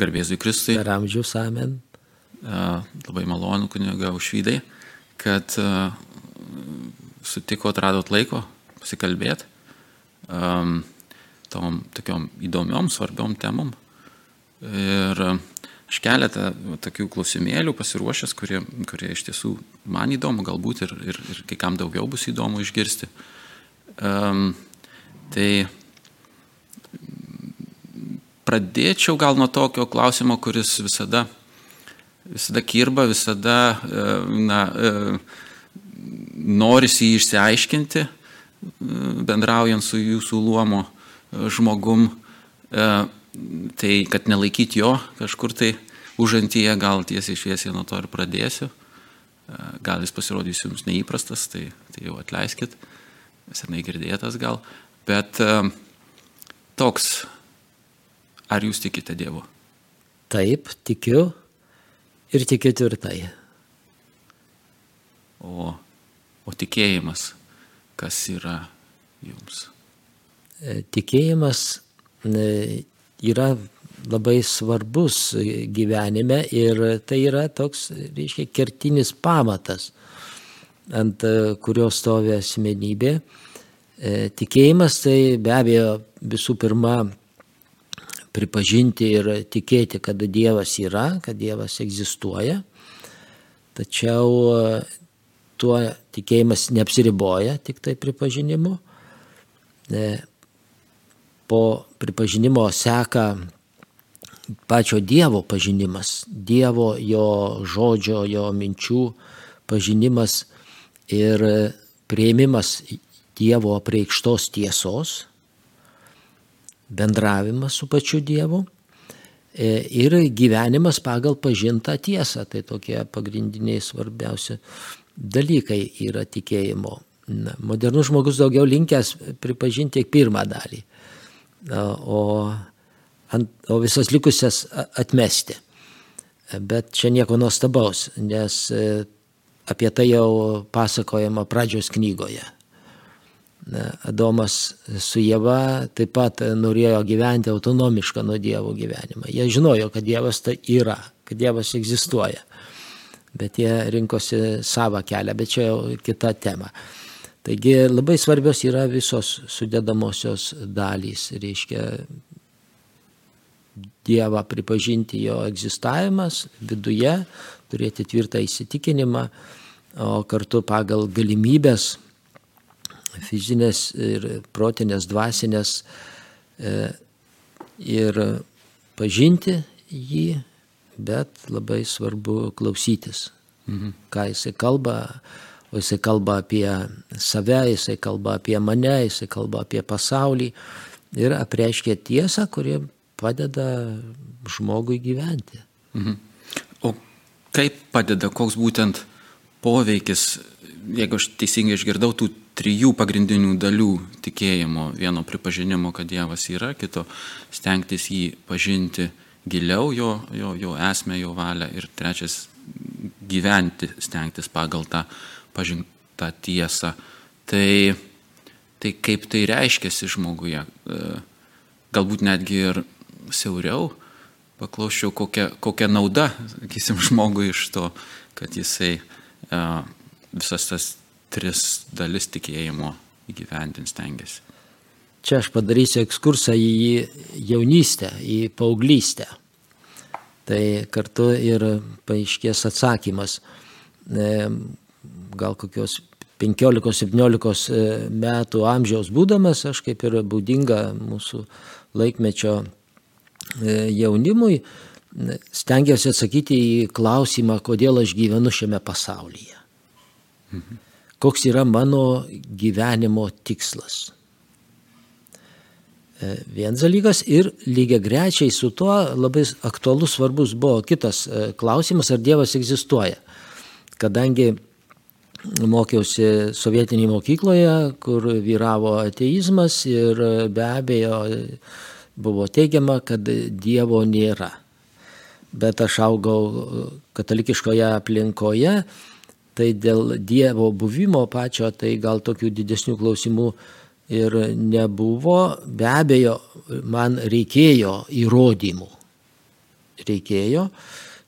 Garbėzui Kristui. Per amžius amen. Labai malonu, kuniga užvydai, kad sutiko, atradot laiko pasikalbėti tom tokiom įdomiom, svarbiom temom. Ir aš keletą tokių klausimėlių pasiruošęs, kurie, kurie iš tiesų man įdomu, galbūt ir, ir, ir kai kam daugiau bus įdomu išgirsti. Um, tai pradėčiau gal nuo tokio klausimo, kuris visada, visada kirba, visada e, na, e, norisi jį išsiaiškinti, e, bendraujant su jūsų luomo žmogum, tai kad nelaikyti jo kažkur tai užantyje, gal tiesiai šviesiai nuo to ir pradėsiu. Gal jis pasirodys jums neįprastas, tai, tai jau atleiskit, senai girdėtas gal, bet toks Ar jūs tikite Dievu? Taip, tikiu ir tikiu tvirtai. O, o tikėjimas, kas yra jums? E, tikėjimas e, yra labai svarbus gyvenime ir tai yra toks, reiškia, kertinis pamatas, ant e, kurio stovi asmenybė. Tikėjimas tai be abejo visų pirma pripažinti ir tikėti, kad Dievas yra, kad Dievas egzistuoja. Tačiau e, tuo tikėjimas neapsiriboja tik tai pripažinimu. E, po pripažinimo seka pačio Dievo pažinimas, Dievo, jo žodžio, jo minčių pažinimas ir prieimimas Dievo apreikštos tiesos, bendravimas su pačiu Dievu e, ir gyvenimas pagal pažintą tiesą. Tai tokie pagrindiniai svarbiausi dalykai yra tikėjimo. Modernus žmogus daugiau linkęs pripažinti tik pirmą dalį, o, ant, o visas likusias atmesti. Bet čia nieko nuostabaus, nes e, apie tai jau pasakojama pradžios knygoje. Adomas su Jėva taip pat norėjo gyventi autonomišką nuo Dievo gyvenimą. Jie žinojo, kad Dievas tai yra, kad Dievas egzistuoja. Bet jie rinkosi savo kelią, bet čia jau kita tema. Taigi labai svarbios yra visos sudėdamosios dalys. Reiškia Dievą pripažinti jo egzistavimas viduje, turėti tvirtą įsitikinimą, o kartu pagal galimybės fizinės ir protinės, dvasinės e, ir pažinti jį, bet labai svarbu klausytis, mhm. ką jisai kalba, o jisai kalba apie save, jisai kalba apie mane, jisai kalba apie pasaulį ir apreiškia tiesą, kurie padeda žmogui gyventi. Mhm. O kaip padeda, koks būtent poveikis, jeigu aš teisingai išgirdau, tų trijų pagrindinių dalių tikėjimo. Vieno pripažinimo, kad Dievas yra, kito stengtis jį pažinti giliau, jo, jo, jo esmę, jo valią ir trečias gyventi, stengtis pagal tą pažintą tiesą. Tai, tai kaip tai reiškiasi žmoguje, e, galbūt netgi ir siauriau, paklausčiau, kokia, kokia nauda, sakysim, žmogui iš to, kad jisai e, visas tas tris dalis tikėjimo įgyvendins tengiasi. Čia aš padarysiu ekskursą į jaunystę, į paauglystę. Tai kartu ir paaiškės atsakymas. E, gal kokios 15-17 e, metų amžiaus būdamas, aš kaip ir būdinga mūsų laikmečio e, jaunimui, stengiausi atsakyti į klausimą, kodėl aš gyvenu šiame pasaulyje. Mhm koks yra mano gyvenimo tikslas. E, vienas dalykas ir lygiai grečiai su tuo labai aktualus svarbus buvo kitas e, klausimas, ar Dievas egzistuoja. Kadangi mokiausi sovietinėje mokykloje, kur vyravo ateizmas ir be abejo buvo teigiama, kad Dievo nėra. Bet aš augau katalikiškoje aplinkoje tai dėl Dievo buvimo pačio, tai gal tokių didesnių klausimų ir nebuvo. Be abejo, man reikėjo įrodymų. reikėjo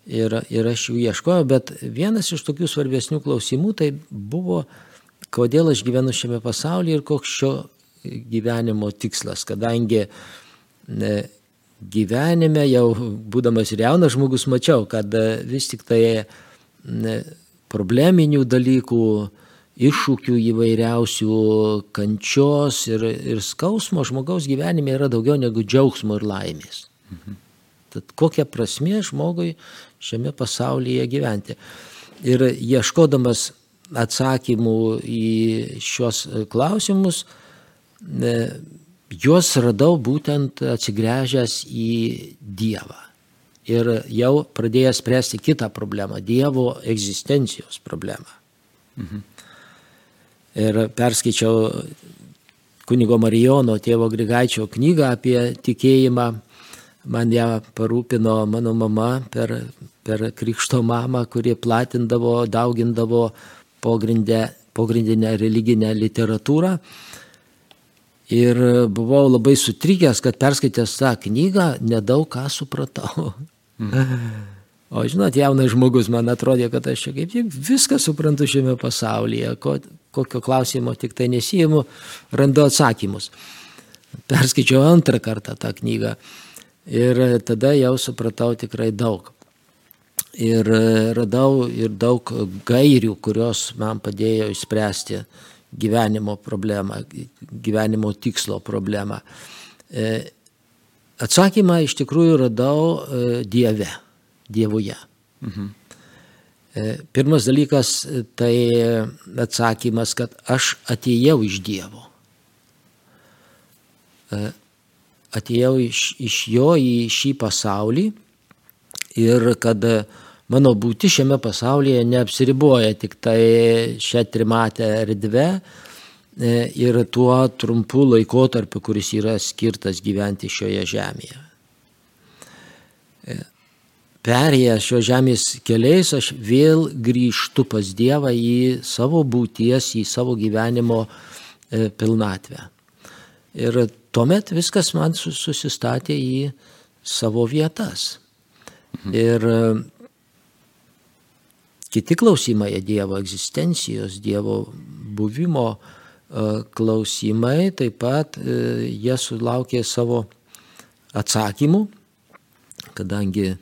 ir, ir aš jų ieškojau, bet vienas iš tokių svarbesnių klausimų tai buvo, kodėl aš gyvenu šiame pasaulyje ir koks šio gyvenimo tikslas, kadangi ne, gyvenime jau būdamas jaunas žmogus mačiau, kad vis tik tai ne, probleminių dalykų, iššūkių įvairiausių, kančios ir, ir skausmo žmogaus gyvenime yra daugiau negu džiaugsmo ir laimės. Mhm. Tad kokia prasmė žmogui šiame pasaulyje gyventi. Ir ieškodamas atsakymų į šios klausimus, juos radau būtent atsigręžęs į Dievą. Ir jau pradėjęs spręsti kitą problemą - Dievo egzistencijos problemą. Mhm. Ir perskaičiau kunigo Marijono tėvo Grigaičio knygą apie tikėjimą. Man ją parūpino mano mama per, per krikšto mamą, kuri platindavo, daugindavo pogrindę, pogrindinę religinę literatūrą. Ir buvau labai sutrikęs, kad perskaitęs tą knygą nedaug ką supratau. O žinot, jaunas žmogus man atrodė, kad aš čia kaip tik viską suprantu šiame pasaulyje, ko, kokio klausimo tik tai nesijimu, randu atsakymus. Perskaičiau antrą kartą tą knygą ir tada jau supratau tikrai daug. Ir radau ir daug gairių, kurios man padėjo išspręsti gyvenimo problemą, gyvenimo tikslo problemą. E, atsakymą iš tikrųjų radau e, Dieve, Dievuje. Mhm. E, pirmas dalykas tai atsakymas, kad aš atėjau iš Dievo. Atėjau iš, iš jo į šį pasaulį ir kad mano būti šiame pasaulyje neapsiriboja tik tai šią trimatę erdvę e, ir tuo trumpu laikotarpiu, kuris yra skirtas gyventi šioje žemėje. E, perėjęs šio žemės keliais, aš vėl grįžtu pas Dievą į savo būties, į savo gyvenimo e, pilnatvę. Ir tuomet viskas man susistatė į savo vietas. Mhm. Ir kiti klausimai Dievo egzistencijos, Dievo buvimo e, klausimai, taip pat e, jie sulaukė savo atsakymų, kadangi e,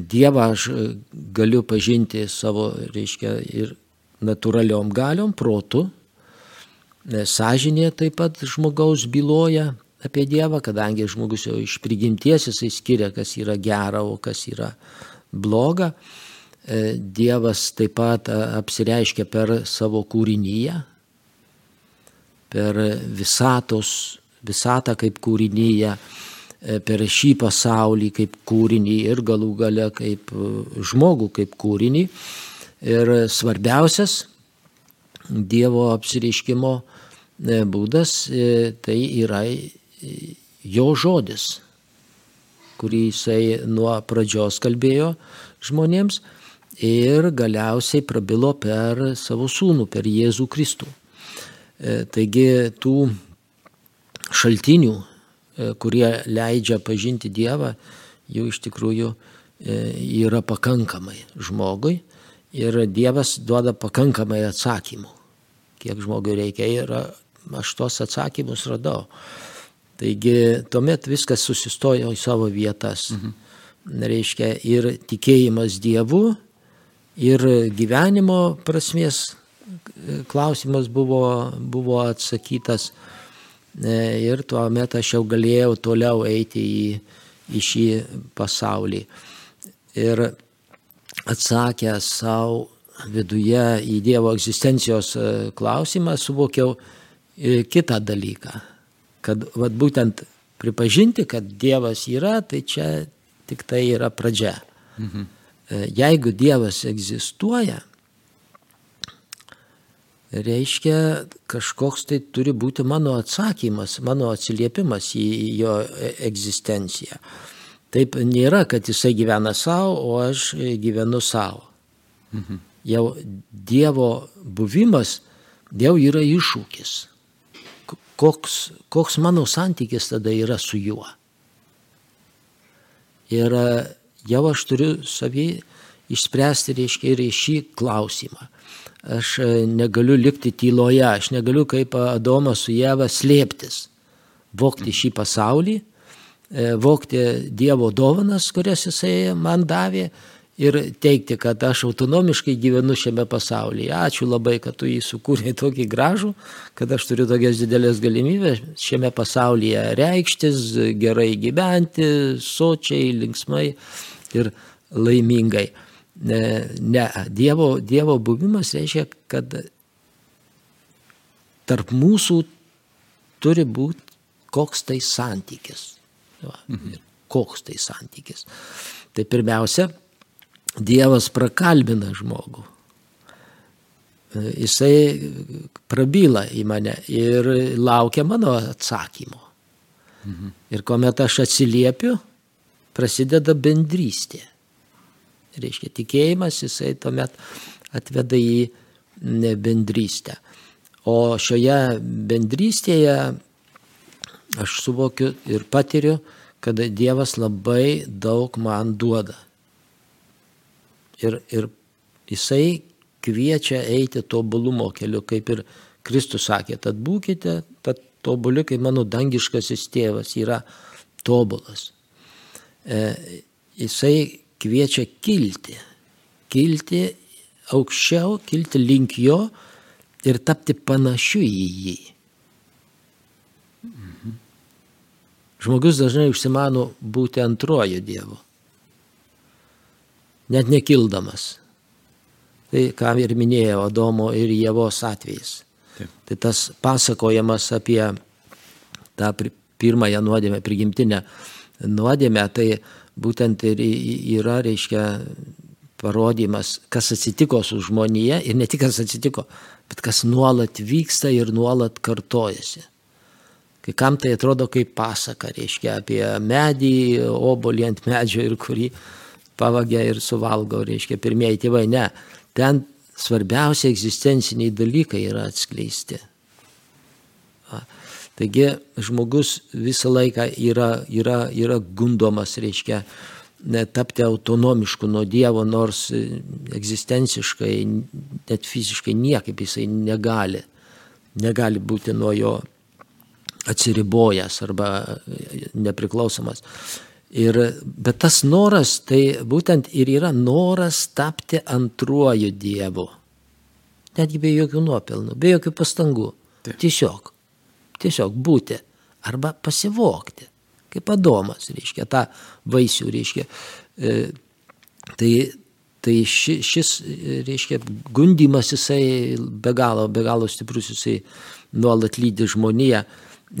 Dievą aš galiu pažinti savo, reiškia, ir natūraliom galiom, protu, sąžinė taip pat žmogaus byloja apie Dievą, kadangi žmogus jau iš prigimties jisai skiria, kas yra gera, o kas yra bloga. E, Dievas taip pat e, apsireiškia per savo kūrinyje, per visatos, visatą kaip kūrinyje, e, per šį pasaulį kaip kūrinį ir galų gale kaip žmogų kaip kūrinį. Ir svarbiausias Dievo apsireiškimo būdas tai yra jo žodis, kurį jisai nuo pradžios kalbėjo žmonėms ir galiausiai prabilo per savo sūnų, per Jėzų Kristų. E, taigi tų šaltinių, e, kurie leidžia pažinti Dievą, jų iš tikrųjų e, yra pakankamai žmogui ir Dievas duoda pakankamai atsakymų, kiek žmogui reikia ir aš tos atsakymus radau. Taigi tuomet viskas susistojo į savo vietas. Mhm. Reiškia ir tikėjimas Dievu, ir gyvenimo prasmės klausimas buvo, buvo atsakytas e, ir tuo metu aš jau galėjau toliau eiti į, į šį pasaulį. Ir atsakę savo viduje į Dievo egzistencijos e, klausimą suvokiau e, kitą dalyką, kad vat, būtent pripažinti, kad Dievas yra, tai čia tik tai yra pradžia. Mhm. Jeigu Dievas egzistuoja, reiškia kažkoks tai turi būti mano atsakymas, mano atsiliepimas į jo e, egzistenciją. Taip nėra, kad jisai gyvena savo, o aš gyvenu savo. Mhm. Jau Dievo buvimas jau yra iššūkis. Koks, koks mano santykis tada yra su juo. Ir Jau aš turiu savį išspręsti, reiškia, ir šį klausimą. Aš e, negaliu likti tyloje, aš negaliu kaip Adomas su Jėva slėptis, vokti šį pasaulį, e, vokti Dievo dovanas, kurias jisai man davė ir teikti, kad aš autonomiškai gyvenu šiame pasaulyje. Ačiū labai, kad tu jį sukūrei tokį gražų, kad aš turiu tokias didelės galimybės šiame pasaulyje reikštis, gerai gyventi, sočiai, linksmai ir laimingai. Ne, ne dievo, dievo buvimas reiškia, kad tarp mūsų turi būti koks tai santykis. Va, mhm. Koks tai santykis. Tai pirmiausia, Dievas prakalbina žmogų. Jisai prabyla į mane ir laukia mano atsakymo. Mhm. Ir kuomet aš atsiliepiu, prasideda bendrystė. Reiškia, tikėjimas jisai tuomet atveda į bendrystę. O šioje bendrystėje aš suvokiu ir patiriu, kad Dievas labai daug man duoda. Ir, ir jisai kviečia eiti tobulumo keliu, kaip ir Kristus sakė, tad būkite, tad tobuli, kaip mano dangiškasis tėvas yra tobulas. E, jisai kviečia kilti, kilti aukščiau, kilti link jo ir tapti panašiu į jį. Žmogus dažnai užsimano būti antrojo Dievo net nekildamas. Tai ką ir minėjau Adomo ir Jėvos atvejais. Taip. Tai tas pasakojimas apie tą pirmąją nuodėmę, prigimtinę nuodėmę, tai būtent ir yra, reiškia, parodymas, kas atsitiko su žmonėje ir ne tik kas atsitiko, bet kas nuolat vyksta ir nuolat kartojasi. Kai kam tai atrodo kaip pasaka, reiškia, apie medį, obolį ant medžio ir kurį pavagia ir suvalgo, reiškia, pirmieji tėvai. Ne, ten svarbiausia egzistenciniai dalykai yra atskleisti. Taigi žmogus visą laiką yra, yra, yra gundomas, reiškia, tapti autonomišku nuo Dievo, nors egzistenciškai, net fiziškai niekaip jisai negali, negali būti nuo jo atsiribojęs arba nepriklausomas. Ir, bet tas noras, tai būtent ir yra noras tapti antruoju Dievu. Netgi be jokių nuopelnų, be jokių pastangų. Taip. Tiesiog, tiesiog būti arba pasivokti. Kaip adomas, reiškia, tą vaisių, reiškia. E, tai tai ši, šis, reiškia, gundimas jisai be galo, be galo stiprus, jisai nuolat lydi žmoniją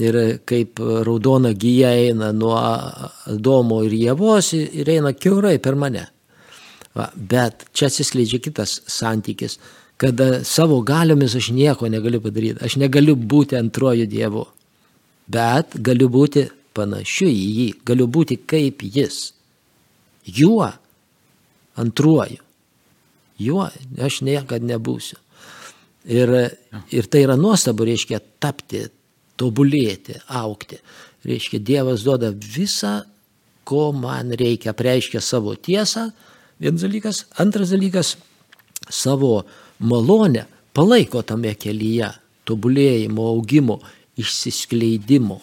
ir kaip raudona gyja eina nuo Domo ir Jėvos ir eina keurai per mane. Va, bet čia atsiskleidžia kitas santykis, kada savo galiomis aš nieko negaliu padaryti, aš negaliu būti antroju Dievu, bet galiu būti panašiu į jį, galiu būti kaip jis. Juo antruoju. Juo aš niekada nebūsiu. Ir, ir tai yra nuostabu, reiškia tapti tobulėti, aukti. Reiškia, Dievas duoda visą, ko man reikia, preiškia savo tiesą, vienas dalykas, antras dalykas, savo malonę palaiko tame kelyje, tobulėjimo, augimo, išsiskleidimo.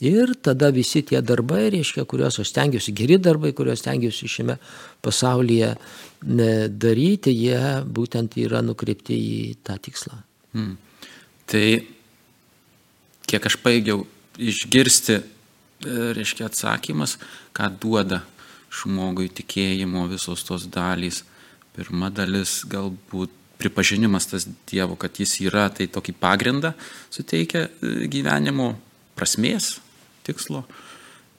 Ir tada visi tie darbai, reiškia, kuriuos aš stengiuosi, geri darbai, kuriuos stengiuosi šiame pasaulyje daryti, jie būtent yra nukreipti į tą tikslą. Hmm. Tai kiek aš paėgiau išgirsti, e, reiškia atsakymas, ką duoda žmogui tikėjimo visos tos dalys. Pirma dalis galbūt pripažinimas tas Dievo, kad jis yra, tai tokį pagrindą suteikia e, gyvenimo prasmės, tikslo.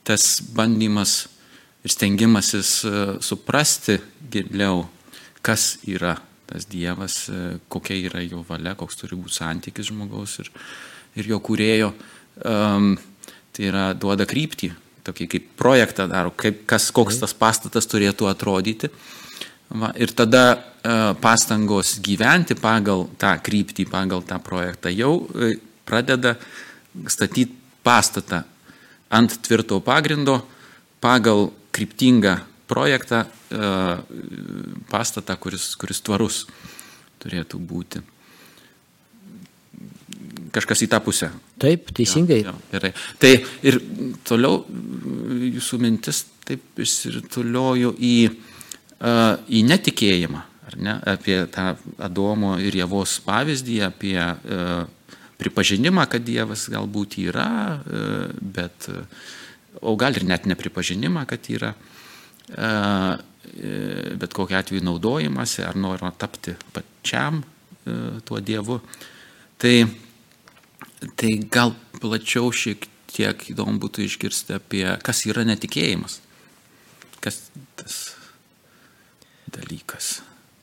Tas bandymas ir stengimasis e, suprasti giliau, kas yra tas Dievas, kokia yra jo valia, koks turi būti santykis žmogaus ir, ir jo kūrėjo, um, tai yra duoda kryptį, tokį kaip projektą daro, kaip, kas, koks tas pastatas turėtų atrodyti. Va, ir tada uh, pastangos gyventi pagal tą kryptį, pagal tą projektą jau uh, pradeda statyti pastatą ant tvirto pagrindo pagal kryptingą projektą, pastatą, kuris, kuris tvarus turėtų būti kažkas į tą pusę. Taip, teisingai. Jo, jo, gerai. Tai ir toliau jūsų mintis taip išsirtuliojo į, į netikėjimą, ne, apie tą Adomo ir Jėvos pavyzdį, apie uh, pripažinimą, kad Dievas galbūt yra, uh, bet, o gal ir net nepripažinimą, kad yra, bet kokiu atveju naudojimasi ar norima tapti pačiam tuo Dievu. Tai Tai gal plačiau šiek tiek įdomu būtų išgirsti apie, kas yra netikėjimas. Kas tas dalykas.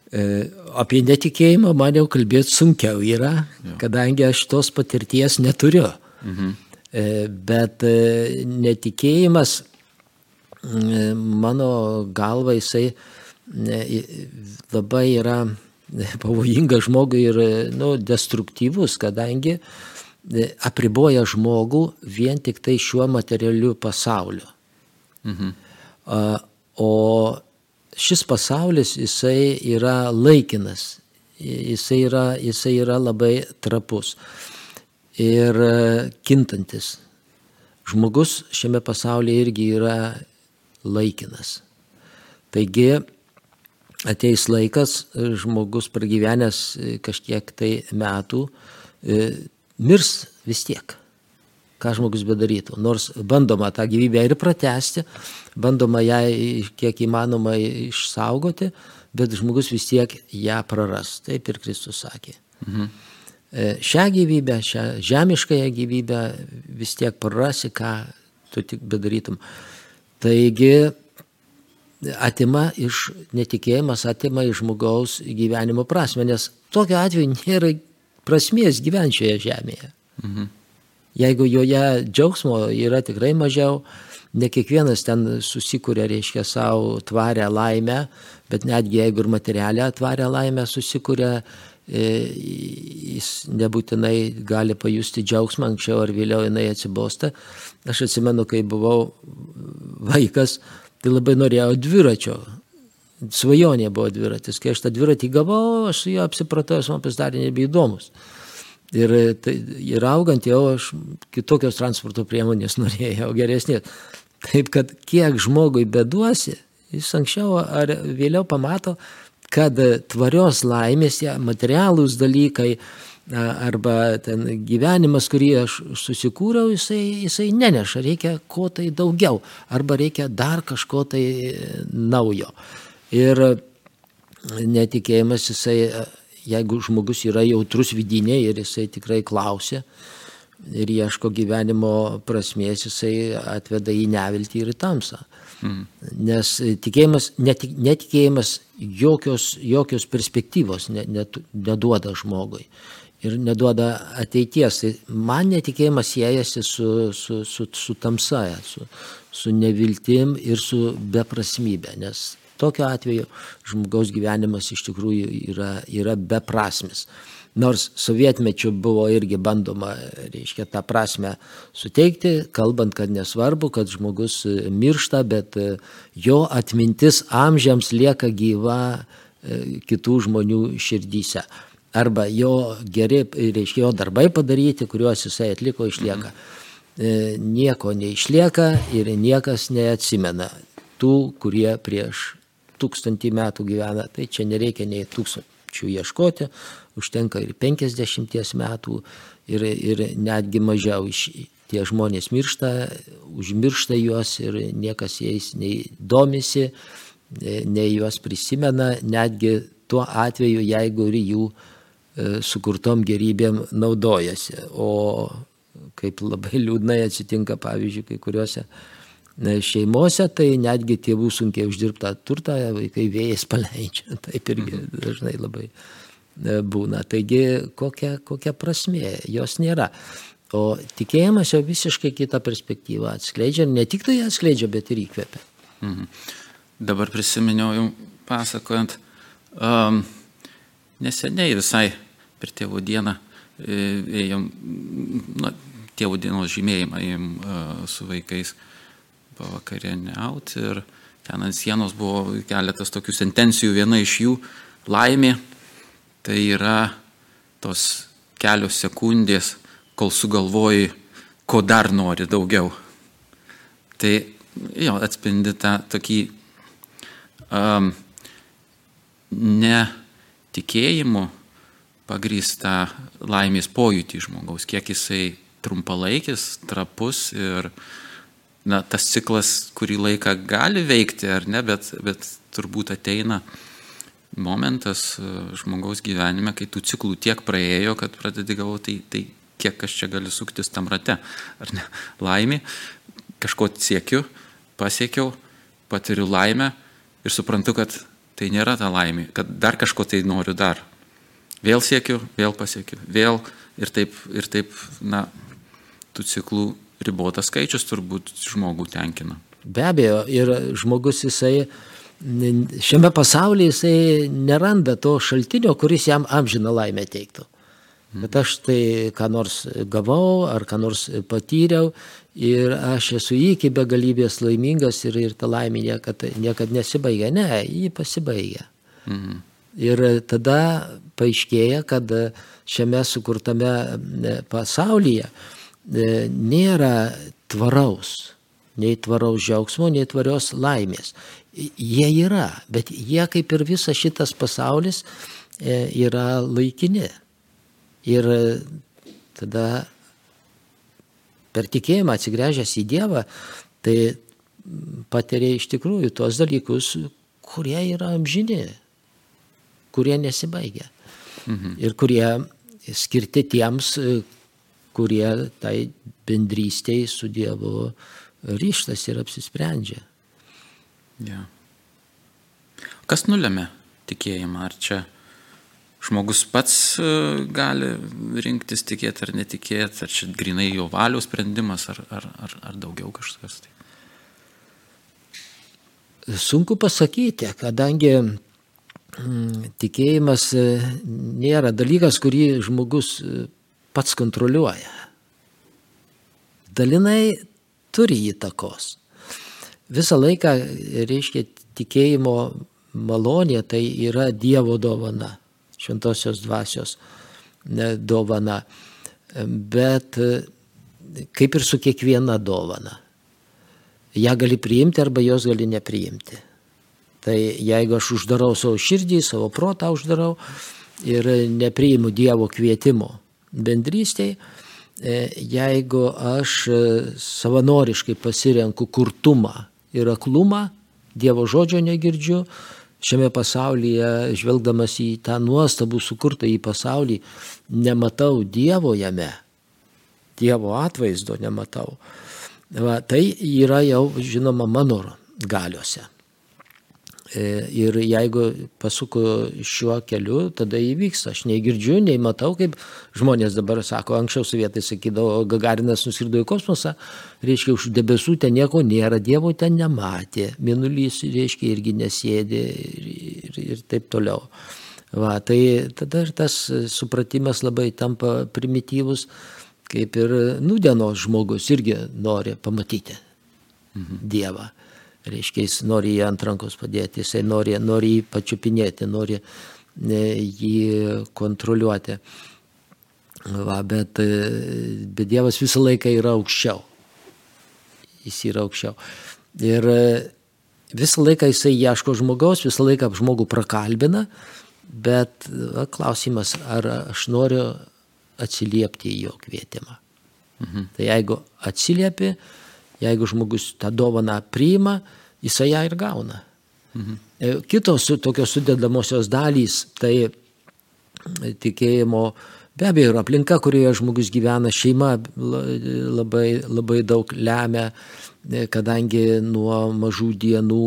E, apie netikėjimą man jau kalbėti sunkiau yra, jo. kadangi aš tos patirties neturiu. Mhm. E, bet e, netikėjimas, mano galva, jisai labai yra pavojingas žmogui ir nu, destruktyvus, kadangi apriboja žmogų vien tik tai šiuo materialiu pasauliu. Mhm. O šis pasaulis, jisai yra laikinas, jisai yra, jisai yra labai trapus ir e, kintantis. Žmogus šiame pasaulyje irgi yra laikinas. Taigi ateis laikas, žmogus pragyvenęs kažkiek tai metų, e, mirs vis tiek. Ką žmogus bedarytų. Nors bandoma tą gyvybę ir pratesti, bandoma ją kiek įmanoma išsaugoti, bet žmogus vis tiek ją praras. Taip ir Kristus sakė. Mhm. E, šią gyvybę, šią žemiškąją gyvybę vis tiek prarasi, ką tu tik bedarytum. Taigi atima iš netikėjimas, atima iš žmogaus gyvenimo prasme, nes tokiu atveju nėra prasmės gyventi šioje žemėje. Mhm. Jeigu joje džiaugsmo yra tikrai mažiau, ne kiekvienas ten susikūrė, reiškia, savo tvarę laimę, bet netgi jeigu ir materialę tvarę laimę susikūrė, e, jis nebūtinai gali pajusti džiaugsmą, anksčiau ar vėliau jinai atsibosta. Aš atsimenu, kai buvau vaikas, tai labai norėjau dviračio, svajonė buvo dviratis. Kai aš tą dviratį gavau, aš su juo apsipratau, man pasidarė nebeįdomus. Ir, tai, ir augant jau aš kitokios transporto priemonės norėjau, geresnės. Taip kad kiek žmogui beduosi, jis anksčiau ar vėliau pamato, kad tvarios laimės, ja, materialūs dalykai arba ten gyvenimas, kurį aš susikūriau, jisai, jisai neneša, reikia ko tai daugiau, arba reikia dar kažko tai naujo. Ir netikėjimas jisai, jeigu žmogus yra jautrus vidiniai ir jisai tikrai klausia ir ieško gyvenimo prasmės, jisai atveda į neviltį ir į tamsą. Mm. Nes tikėjimas, netik, netikėjimas jokios, jokios perspektyvos ne, net, neduoda žmogui ir neduoda ateities. Tai man netikėjimas siejasi su, su, su, su tamsa, su, su neviltim ir su beprasmybė, nes Tokiu atveju žmogaus gyvenimas iš tikrųjų yra, yra beprasmis. Nors sovietmečiu buvo irgi bandoma, reiškia, tą prasme suteikti, kalbant, kad nesvarbu, kad žmogus miršta, bet jo atmintis amžiams lieka gyva e, kitų žmonių širdyse. Arba jo geri, reiškia, jo darbai padaryti, kuriuos jisai atliko, išlieka. Mhm. Nieko neišlieka ir niekas neatsimena tų, kurie prieš tūkstantį metų gyvena, tai čia nereikia nei tūkstančių ieškoti, užtenka ir penkisdešimties metų ir, ir netgi mažiau iš tie žmonės miršta, užmiršta juos ir niekas jais nei domisi, nei juos prisimena, netgi tuo atveju, jeigu ir jų e, sukurtom gerybėm naudojasi. O kaip labai liūdnai atsitinka, pavyzdžiui, kai kuriuose šeimose, tai netgi tėvų sunkiai uždirbtą turtą vaikai vėjas paleidžia. Taip irgi mhm. dažnai labai e, būna. Taigi kokia, kokia prasmė, jos nėra. O tikėjimas jau visiškai kitą perspektyvą atskleidžia, ne tik tai atskleidžia, bet ir įkvepia. Mhm. Dabar prisiminiau jums pasakojant, um, neseniai visai per tėvų dieną e, ėjom, na, tėvų dienos žymėjimą ėjom uh, su vaikais pavakarieniauti ir ten ant sienos buvo keletas tokių sentencijų, viena iš jų - laimė, tai yra tos kelios sekundės, kol sugalvoji, ko dar nori daugiau. Tai jo, atspindi tą tokį um, netikėjimu pagrįstą laimės pojūtį žmogaus, kiek jisai trumpalaikis, trapus ir na, tas ciklas kurį laiką gali veikti ar ne, bet, bet turbūt ateina momentas e, žmogaus gyvenime, kai tų ciklų tiek praėjo, kad pradedi galvoti, tai, tai kiek aš čia galiu suktis tam rate, ar ne? Laimė, kažko siekiu, pasiekiau, patiriu laimę ir suprantu, kad tai nėra ta laimė, kad dar kažko tai noriu dar. Vėl siekiu, vėl pasiekiu, vėl ir taip, ir taip, na, tų ciklų ribotas skaičius turbūt žmogų tenkina. Be abejo, ir žmogus jisai šiame pasaulyje jisai neranda to šaltinio, kuris jam amžiną laimę teiktų. Bet aš tai ką nors gavau ar ką nors patyriau ir aš esu iki begalybės laimingas ir, ir ta laimė niekada, niekada nesibaigia. Ne, ji pasibaigia. Mhm. Ir tada paaiškėja, kad šiame sukurtame pasaulyje nėra tvaraus, nei tvaraus džiaugsmo, nei tvarios laimės. Jie yra, bet jie kaip ir visas šitas pasaulis e, yra laikini. Ir tada per tikėjimą atsigręžęs į Dievą, tai patiria iš tikrųjų tuos dalykus, kurie yra amžini, kurie nesibaigia. Mhm. Ir kurie skirti tiems, kurie tai bendrystėj su Dievu ryštas ir apsisprendžia. Ja. Kas nulėmė tikėjimą? Ar čia žmogus pats e, gali rinktis tikėti ar netikėti, ar čia grinai jo valios sprendimas, ar, ar, ar, ar daugiau kažkas? Tai? Sunku pasakyti, kadangi mm, tikėjimas e, nėra dalykas, kurį žmogus e, pats kontroliuoja. Dalinai turi įtakos. Visą laiką, reiškia, tikėjimo malonė tai yra Dievo dovana, šventosios dvasios dovana. Bet kaip ir su kiekviena dovana. Ja gali priimti arba jos gali nepriimti. Tai jeigu aš uždarau savo širdį, savo protą uždarau ir nepriimu Dievo kvietimo bendrystėje, jeigu aš e, savanoriškai pasirenku kurtumą ir aklumą, Dievo žodžio negirdžiu, šiame pasaulyje, žvelgdamas į tą nuostabų sukurtą į pasaulį, nematau Dievo jame, Dievo atvaizdo nematau. Va, tai yra jau, žinoma, mano galiuose. E, ir jeigu pasuku šiuo keliu, tada įvyks. Aš nei girdžiu, nei matau, kaip žmonės dabar sako, anksčiau sovietai sakydavo, Gagarinas nuskrido į kosmosą, reiškia, už debesų ten nieko nėra, Dievo ten nematė, minulys, reiškia, irgi nesėdė ir, ir, ir taip toliau. Va, tai tada ir tas supratimas labai tampa primityvus, kaip ir nudienos žmogus irgi nori pamatyti mhm. Dievą reiškia, jis nori jį ant rankos padėti, jisai nori, nori jį pačiupinėti, nori e, jį kontroliuoti. Va, bet, e, bet Dievas visą laiką yra aukščiau. Jis yra aukščiau. Ir e, visą laiką jisai ieško žmogaus, visą laiką žmogų prakalbina, bet va, klausimas, ar aš noriu atsiliepti į jo kvietimą. Mhm. Tai jeigu atsiliepi, Jeigu žmogus tą dovaną priima, jisai ją ir gauna. Mhm. E, kitos tokios sudėdamosios dalys, tai tikėjimo be abejo ir aplinka, kurioje žmogus gyvena, šeima labai, labai daug lemia, e, kadangi nuo mažų dienų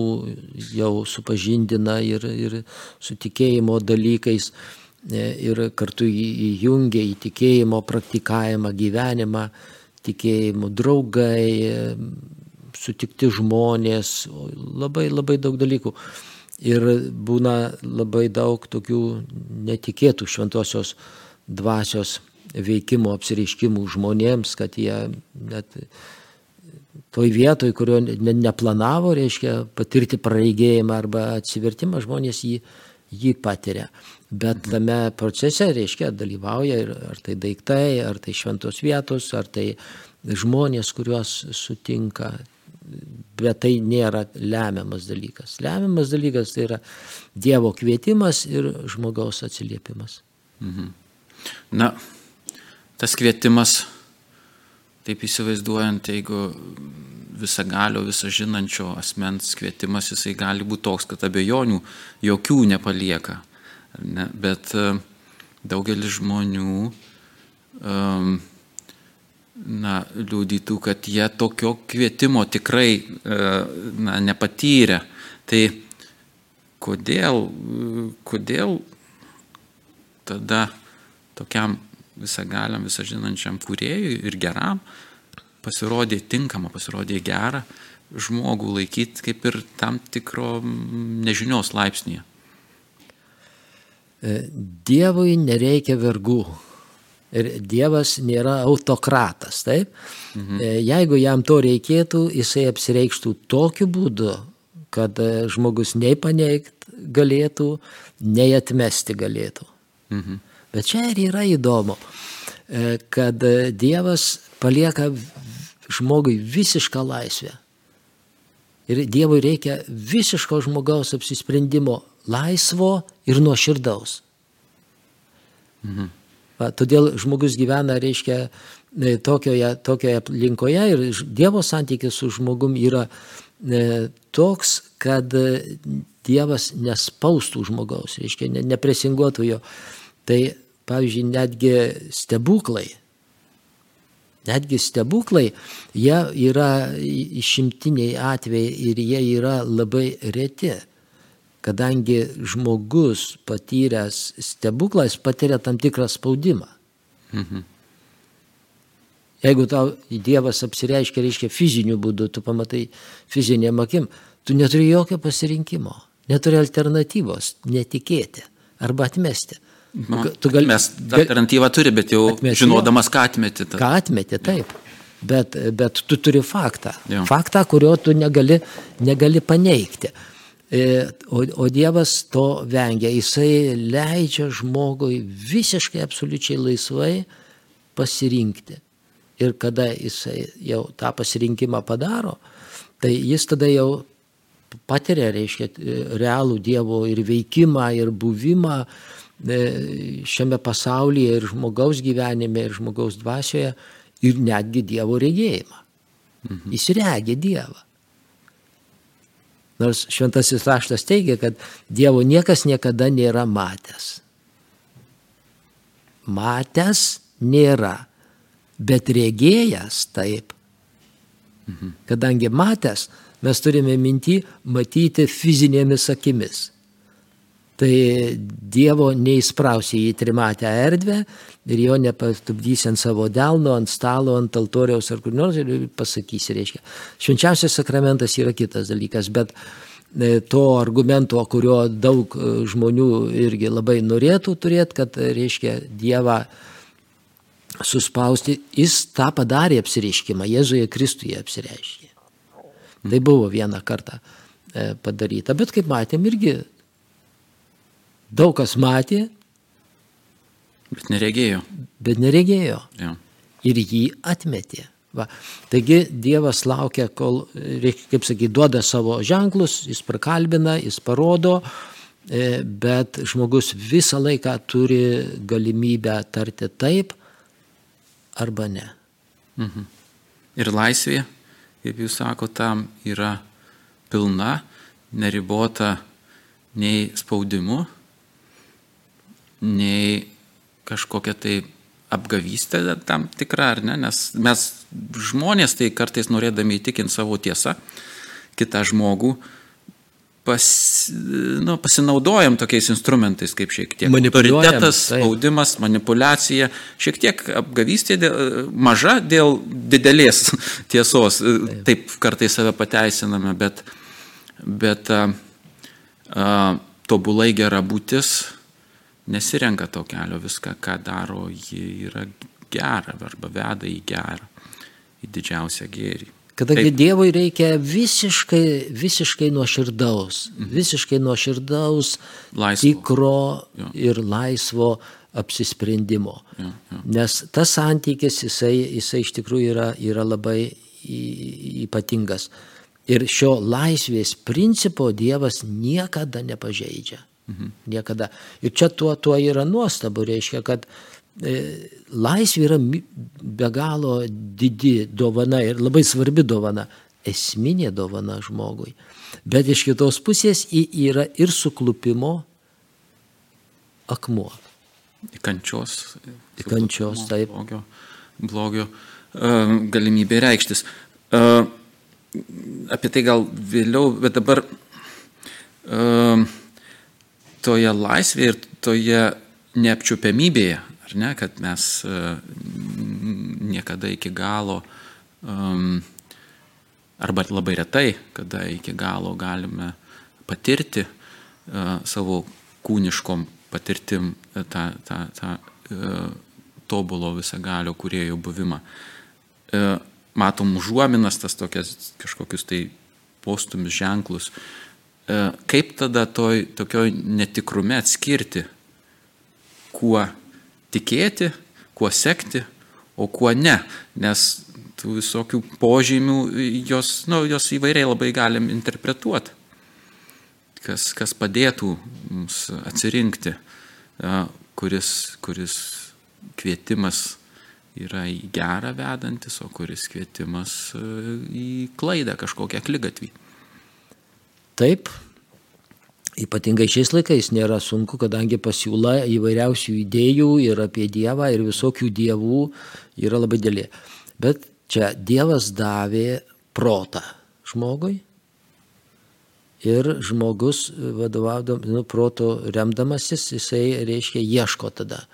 jau supažindina ir, ir su tikėjimo dalykais e, ir kartu įjungia į tikėjimo praktikavimą gyvenimą tikėjimų, draugai, sutikti žmonės, labai labai daug dalykų. Ir būna labai daug tokių netikėtų šventosios dvasios veikimo apsireiškimų žmonėms, kad jie net toj vietoj, kurio ne, neplanavo, reiškia patirti praeigėjimą arba atsivertimą, žmonės jį, jį patiria. Bet tame procese, reiškia, dalyvauja ir ar tai daiktai, ar tai šventos vietos, ar tai žmonės, kuriuos sutinka. Bet tai nėra lemiamas dalykas. Lemiamas dalykas tai yra Dievo kvietimas ir žmogaus atsiliepimas. Mhm. Na, tas kvietimas, taip įsivaizduojant, jeigu visagalio, visažinančio asmens kvietimas, jisai gali būti toks, kad abejonių jokių nepalieka. Ne? Bet e, daugelis žmonių um, na, liūdytų, kad jie tokio kvietimo tikrai e, na, nepatyrė. Tai kodėl, kodėl tada tokiam visagaliam, visažinančiam kūrėjui ir geram pasirodė tinkama, pasirodė gera žmogų laikyti kaip ir tam tikro nežinios laipsnėje. E, Dievui nereikia vergų. Ir Dievas nėra autokratas, taip? Mhm. E, jeigu jam to reikėtų, jisai apsireikštų tokiu būdu, kad e, žmogus nei paneigt galėtų, nei atmesti galėtų. Mhm. Bet čia ir yra įdomu, kad Dievas palieka žmogui visišką laisvę. Ir Dievui reikia visiško žmogaus apsisprendimo laisvo ir nuoširdaus. Mhm. Va, todėl žmogus gyvena, reiškia, e, tokioje, tokioje aplinkoje ir Dievo santykis su žmogum yra e, toks, kad e, Dievas nespaustų žmogaus, reiškia, ne, nepresinguotų jo. Tai, pavyzdžiui, netgi stebuklai, netgi stebuklai, jie yra išimtiniai atvejai ir jie yra labai reti kadangi žmogus patyręs stebuklą, jis patiria tam tikrą spaudimą. Mhm. Jeigu tau Dievas apsireiškia, reiškia fiziniu būdu, tu pamatai fizinėm akim, tu neturi jokio pasirinkimo, neturi alternatyvos netikėti arba atmesti. Nu, tu gali, mes alternatyvą turi, bet jau atmesti, žinodamas, ką atmeti. Ta. Ką atmeti, taip. Bet, bet tu turi faktą. Jo. Faktą, kurio tu negali, negali paneigti. E, o, o Dievas to vengia. Jisai leidžia žmogui visiškai absoliučiai laisvai pasirinkti. Ir kada jisai jau tą pasirinkimą padaro, tai jis tada jau patiria, reiškia, realų Dievo ir veikimą, ir buvimą e, šiame pasaulyje, ir žmogaus gyvenime, ir žmogaus dvasioje, ir netgi Dievo regėjimą. Mhm. Jis regia Dievą. Nors šventasis raštas teigia, kad Dievo niekas niekada nėra matęs. Matęs nėra, bet regėjęs taip. Mhm. Kadangi matęs, mes turime minti matyti fizinėmis akimis tai Dievo neįsprausi į trimatę erdvę ir jo nepatupdysi ant savo delno, ant stalo, ant altoriaus ar kur nors ir pasakysi, reiškia. Švenčiausias sakramentas yra kitas dalykas, bet e, to argumento, kurio daug e, žmonių irgi labai norėtų turėti, kad, e, reiškia, Dievą suspausti, jis tą padarė apsireiškimą, Jėzuje Kristuje apsireiškė. Tai buvo vieną kartą padaryta, bet kaip matėm, irgi daug kas matė. Bet neregėjo. Bet neregėjo. Ja. Ir jį atmetė. Va. Taigi Dievas laukia, kol, kaip sakyti, duoda savo ženklus, jis prakalbina, jis parodo, e, bet žmogus visą laiką turi galimybę tarti taip arba ne. Mhm. Ir laisvė, kaip jūs sakote, tam yra pilna, neribota nei spaudimu, nei kažkokia tai apgavystė tam tikra, ar ne, nes mes žmonės tai kartais norėdami įtikinti savo tiesą kitą žmogų, pas, nu, pasinaudojam tokiais instrumentais kaip šiek tiek autoritetas, spaudimas, manipulacija, šiek tiek apgavystė dėl, maža dėl didelės tiesos, taip, taip kartais save pateisiname, bet, bet a, a, tobulai gera būtis nesirenka to kelio, viską, ką daro, ji yra gera arba veda į gerą, į didžiausią gėrį. Kadangi Taip. Dievui reikia visiškai, visiškai nuoširdaus, visiškai nuoširdaus, Laisvo. tikro Jo. ir laisvo apsisprendimo. Jo, jo. Nes tas santykis, jisai, jisai iš tikrųjų yra, yra labai ypatingas. Ir šio laisvės principo Dievas niekada nepažeidžia. Niekada. Ir čia tuo, tuo yra nuostabu, reiškia, kad e, laisvė yra be galo didi dovana ir labai svarbi dovana, esminė dovana žmogui. Bet iš kitos pusės ji yra ir suklupimo akmuo. Kančios. Kančios, taip. Blogio, blogio uh, galimybė reikštis. Uh, apie tai gal vėliau, bet dabar uh, toje laisvėje ir toje neapčiupiamybėje, ar ne, kad mes uh, niekada iki galo um, arba labai retai, kada iki galo galime patirti uh, savo kūniškom patirtim e, tą, tą, tą uh, tobulo visagalio kuriejų buvimą. Uh, matom užuominas, tas tokias kažkokius tai postumius ženklus. Uh, kaip tada toj tokioj netikrume atskirti, kuo tikėti, kuo sekti, o kuo ne, nes tų visokių požymių, jos, nu, jos įvairiai labai galim interpretuoti, kas, kas padėtų mums atsirinkti, a, kuris, kuris kvietimas yra į gerą vedantis, o kuris kvietimas į klaidą kažkokią klygatvį. Taip, ypatingai šiais laikais nėra sunku, kadangi pasiūla įvairiausių idėjų ir apie Dievą ir visokių dievų yra labai dėlė. Bet čia Dievas davė protą žmogui ir žmogus vadovaudam, nu, proto remdamasis, jisai reiškia ieško tada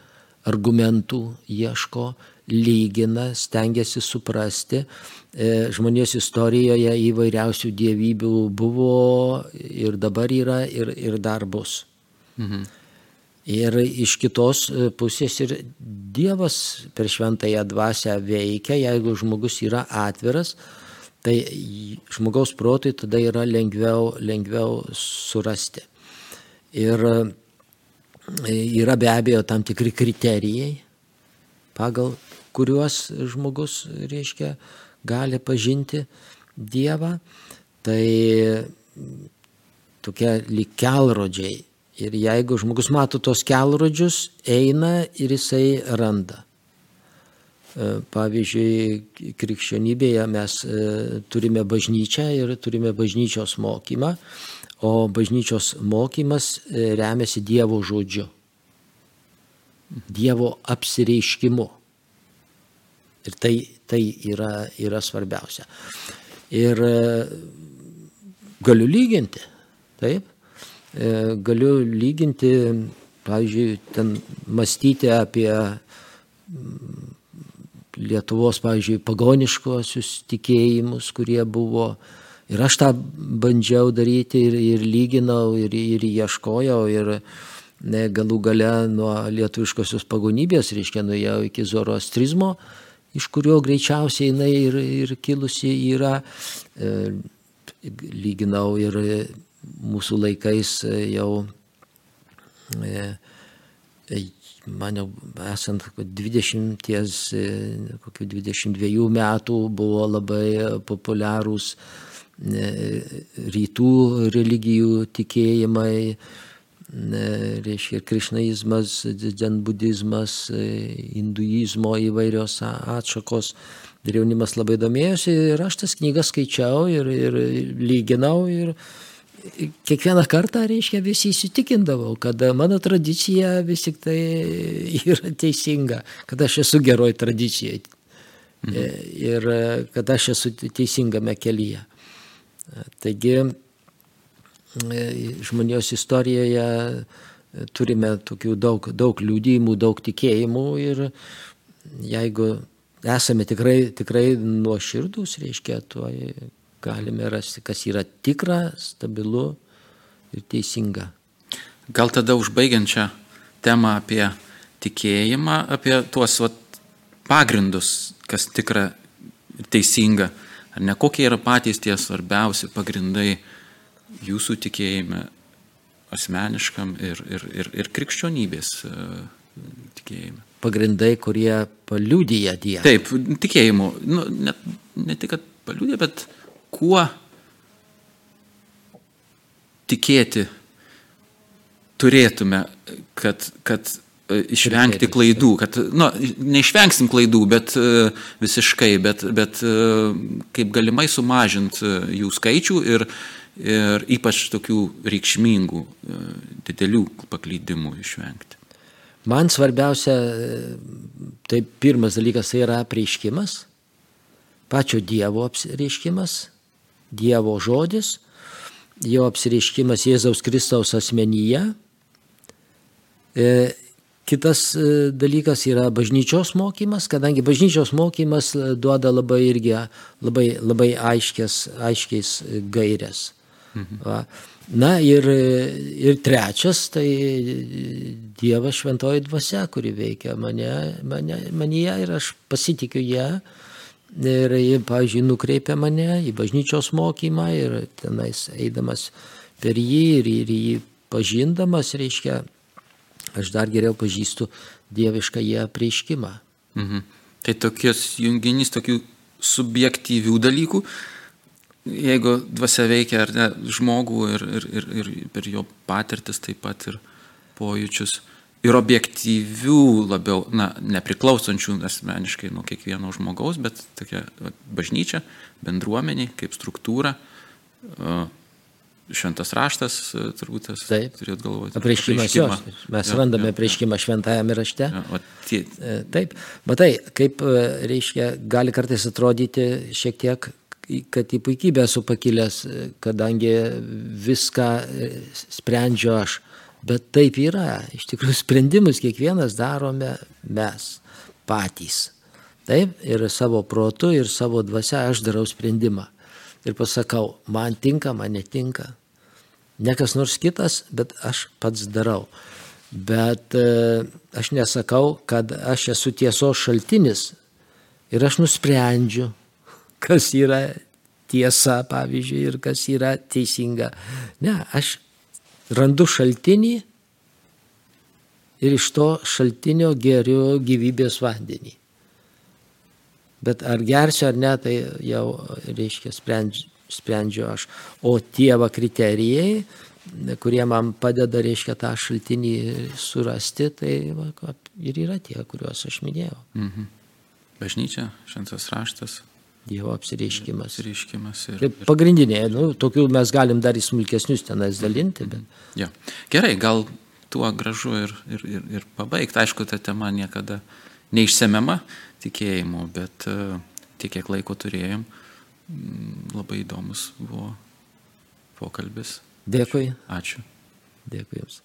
argumentų, ieško, lygina, stengiasi suprasti. E, Žmonijos istorijoje įvairiausių dievybių buvo ir dabar yra ir, ir dar bus. Mhm. Ir iš kitos e, pusės ir Dievas per šventąją dvasę veikia, jeigu žmogus yra atviras, tai žmogaus protui tada yra lengviau, lengviau surasti. Ir e, yra be abejo tam tikri kriterijai, pagal kuriuos žmogus, reiškia, gali pažinti Dievą. Tai tokie lyg kelrodžiai. Ir jeigu žmogus mato tos kelrodžius, eina ir jisai randa. E, Pavyzdžiui, krikščionybėje mes e, turime bažnyčią ir turime bažnyčios mokymą, o bažnyčios mokymas e, remiasi Dievo žodžiu, Dievo apsireiškimu. Ir tai, tai yra, yra svarbiausia. Ir e, galiu lyginti, taip, E, galiu lyginti, pavyzdžiui, ten mąstyti apie mm, Lietuvos, pavyzdžiui, pagoniškosius tikėjimus, kurie buvo. Ir aš tą bandžiau daryti ir, ir lyginau, ir, ir ieškojau, ir ne, galų gale nuo lietuviškosios pagonybės, reiškia, nuėjau iki zoroastrizmo, iš kurio greičiausiai jinai ir, ir kilusi yra, e, lyginau ir mūsų laikais jau, e, e, man jau esant 20, e, kokių 22 metų buvo labai populiarūs e, rytų religijų tikėjimai, e, reiškia krišnaizmas, dzenbudizmas, e, hinduizmo įvairios atšakos. Ir jaunimas labai domėjosi ir aš tas knygas skaičiau ir, ir lyginau ir kiekvieną kartą, reiškia, visi įsitikindavau, kad mano tradicija vis tik tai yra teisinga, kad aš esu geroj tradicijai mhm. ir kad aš esu teisingame kelyje. Taigi e, žmonijos istorijoje turime tokių daug, daug liūdėjimų, daug tikėjimų ir jeigu esame tikrai, tikrai nuoširdus, reiškia, tuo galime rasti, kas yra tikra, stabilu ir teisinga. Gal tada užbaigiančią temą apie tikėjimą, apie tuos vat, pagrindus, kas tikra ir teisinga, ar ne kokie yra patys tie svarbiausi pagrindai jūsų tikėjime asmeniškam ir, ir, ir, ir krikščionybės e, tikėjime. Pagrindai, kurie paliūdija Dievą. Taip, tikėjimu, nu, ne, ne tik, kad paliūdė, bet kuo tikėti turėtume, kad, kad e, išvengti klaidų, kad, na, nu, neišvengsim klaidų, bet e, visiškai, bet, bet kaip galimai sumažinti jų skaičių ir, ir ypač tokių reikšmingų, didelių paklydimų išvengti. Man svarbiausia, tai pirmas dalykas tai yra prieiškimas, pačio Dievo apsireiškimas, Dievo žodis, jo apsireiškimas Jėzaus Kristaus asmenyje E, kitas e, dalykas yra bažnyčios mokymas, kadangi bažnyčios mokymas e, duoda labai irgi labai, labai aiškės, aiškiais gairias. Mhm. Va. Na ir, ir trečias, tai Dievas šventoji dvasia, kuri veikia mane, mane, manyje ir aš pasitikiu ją. Ir ji, pavyzdžiui, nukreipia mane į bažnyčios mokymą ir tenais eidamas per jį ir, ir jį pažindamas, reiškia, aš dar geriau pažįstu dievišką jį apreiškimą. Mhm. Tai tokios junginys tokių subjektyvių dalykų, jeigu dvasia veikia ar ne žmogų ir, ir, ir, ir per jo patirtis taip pat ir pojūčius. Ir objektyvių labiau, na, nepriklausančių asmeniškai nuo kiekvieno žmogaus, bet tokia bažnyčia, bendruomeniai, kaip struktūra, šventas raštas, turbūt tas turėt galvoje. Apreiškimas jos. Mes ja, randame apreiškimą šventajame rašte. Ja, o tie... E, taip, matai, kaip e, reiškia, gali kartais atrodyti šiek tiek, kad į puikybę esu pakilęs, kadangi viską sprendžiu aš. Bet taip yra. Iš tikrųjų, sprendimus kiekvienas darome mes patys. Taip, ir savo protu, ir savo dvasia aš darau sprendimą ir pasakau, man tinka, man netinka. Ne kas nors kitas, bet aš pats darau. Bet e, aš nesakau, kad aš esu tiesos šaltinis ir aš nusprendžiu, kas yra tiesa, pavyzdžiui, ir kas yra teisinga. Ne, aš randu šaltinį ir iš to šaltinio geriu gyvybės vandenį. Bet ar gersiu ar ne, tai jau reiškia sprendžiu, sprendžiu aš. O tie va kriterijai, kurie man padeda, reiškia, tą šaltinį surasti, tai va, ir yra tie, kuriuos aš minėjau. Mhm. Bažnyčia, šventas raštas. Dievo apsireiškimas. Apsireiškimas ir, Taip, pagrindiniai, nu, tokių mes galim dar į smulkesnius tenais dalinti. Bet... Ja. Gerai, gal tuo gražu ir, ir, ir, ir pabaigti. Aišku, ta tema niekada neišsemiama, tikėjimo, bet uh, tiek, kiek laiko turėjom, mm, labai įdomus buvo pokalbis. Dėkui. Ačiū. Dėkui Jums.